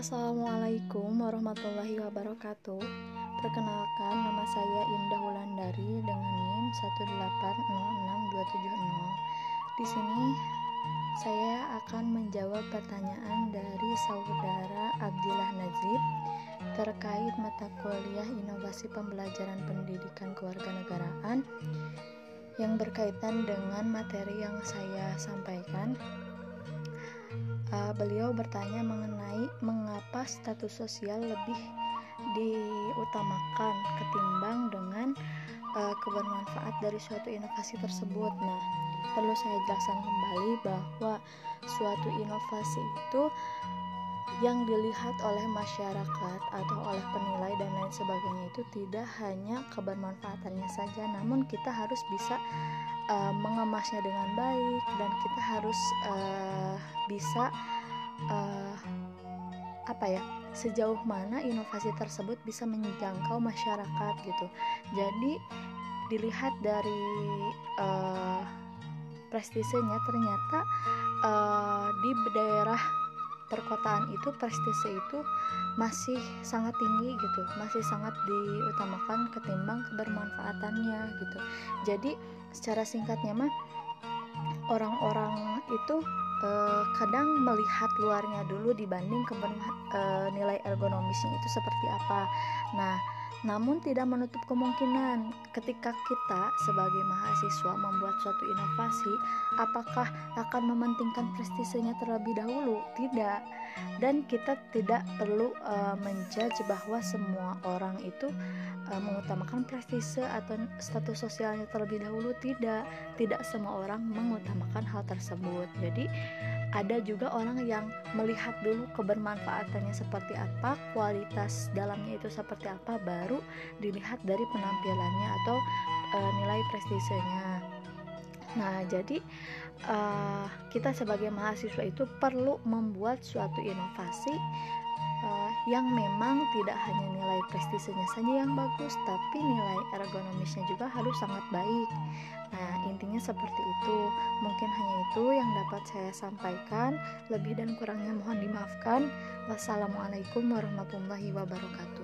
Assalamualaikum warahmatullahi wabarakatuh. Perkenalkan nama saya Indah Wulandari dengan NIM 1806270 Di sini saya akan menjawab pertanyaan dari saudara Abdillah Nazib terkait mata kuliah Inovasi Pembelajaran Pendidikan Kewarganegaraan yang berkaitan dengan materi yang saya sampaikan uh, beliau bertanya mengenai mengapa status sosial lebih diutamakan ketimbang dengan uh, kebermanfaat dari suatu inovasi tersebut. Nah, perlu saya jelaskan kembali bahwa suatu inovasi itu yang dilihat oleh masyarakat atau oleh penilai dan lain sebagainya itu tidak hanya kebermanfaatannya saja, namun kita harus bisa uh, mengemasnya dengan baik dan kita harus uh, bisa uh, apa ya sejauh mana inovasi tersebut bisa menjangkau masyarakat gitu. Jadi dilihat dari uh, prestisenya ternyata uh, di daerah perkotaan itu prestise itu masih sangat tinggi gitu masih sangat diutamakan ketimbang kebermanfaatannya gitu jadi secara singkatnya mah orang-orang itu uh, kadang melihat luarnya dulu dibanding ke uh, eh, nilai ergonomisnya itu seperti apa. Nah, namun tidak menutup kemungkinan ketika kita sebagai mahasiswa membuat suatu inovasi, apakah akan mementingkan prestisenya terlebih dahulu? Tidak. Dan kita tidak perlu uh, menjudge bahwa semua orang itu uh, mengutamakan prestise atau status sosialnya terlebih dahulu. Tidak. Tidak semua orang mengutamakan hal tersebut. Jadi ada juga orang yang melihat dulu kebermanfaatannya seperti apa, kualitas dalamnya itu seperti apa, baru dilihat dari penampilannya atau e, nilai prestisenya. Nah, jadi e, kita sebagai mahasiswa itu perlu membuat suatu inovasi uh, yang memang tidak hanya nilai prestisenya saja yang bagus, tapi nilai ergonomisnya juga harus sangat baik. Nah, intinya seperti itu. Mungkin hanya itu yang dapat saya sampaikan. Lebih dan kurangnya mohon dimaafkan. Wassalamualaikum warahmatullahi wabarakatuh.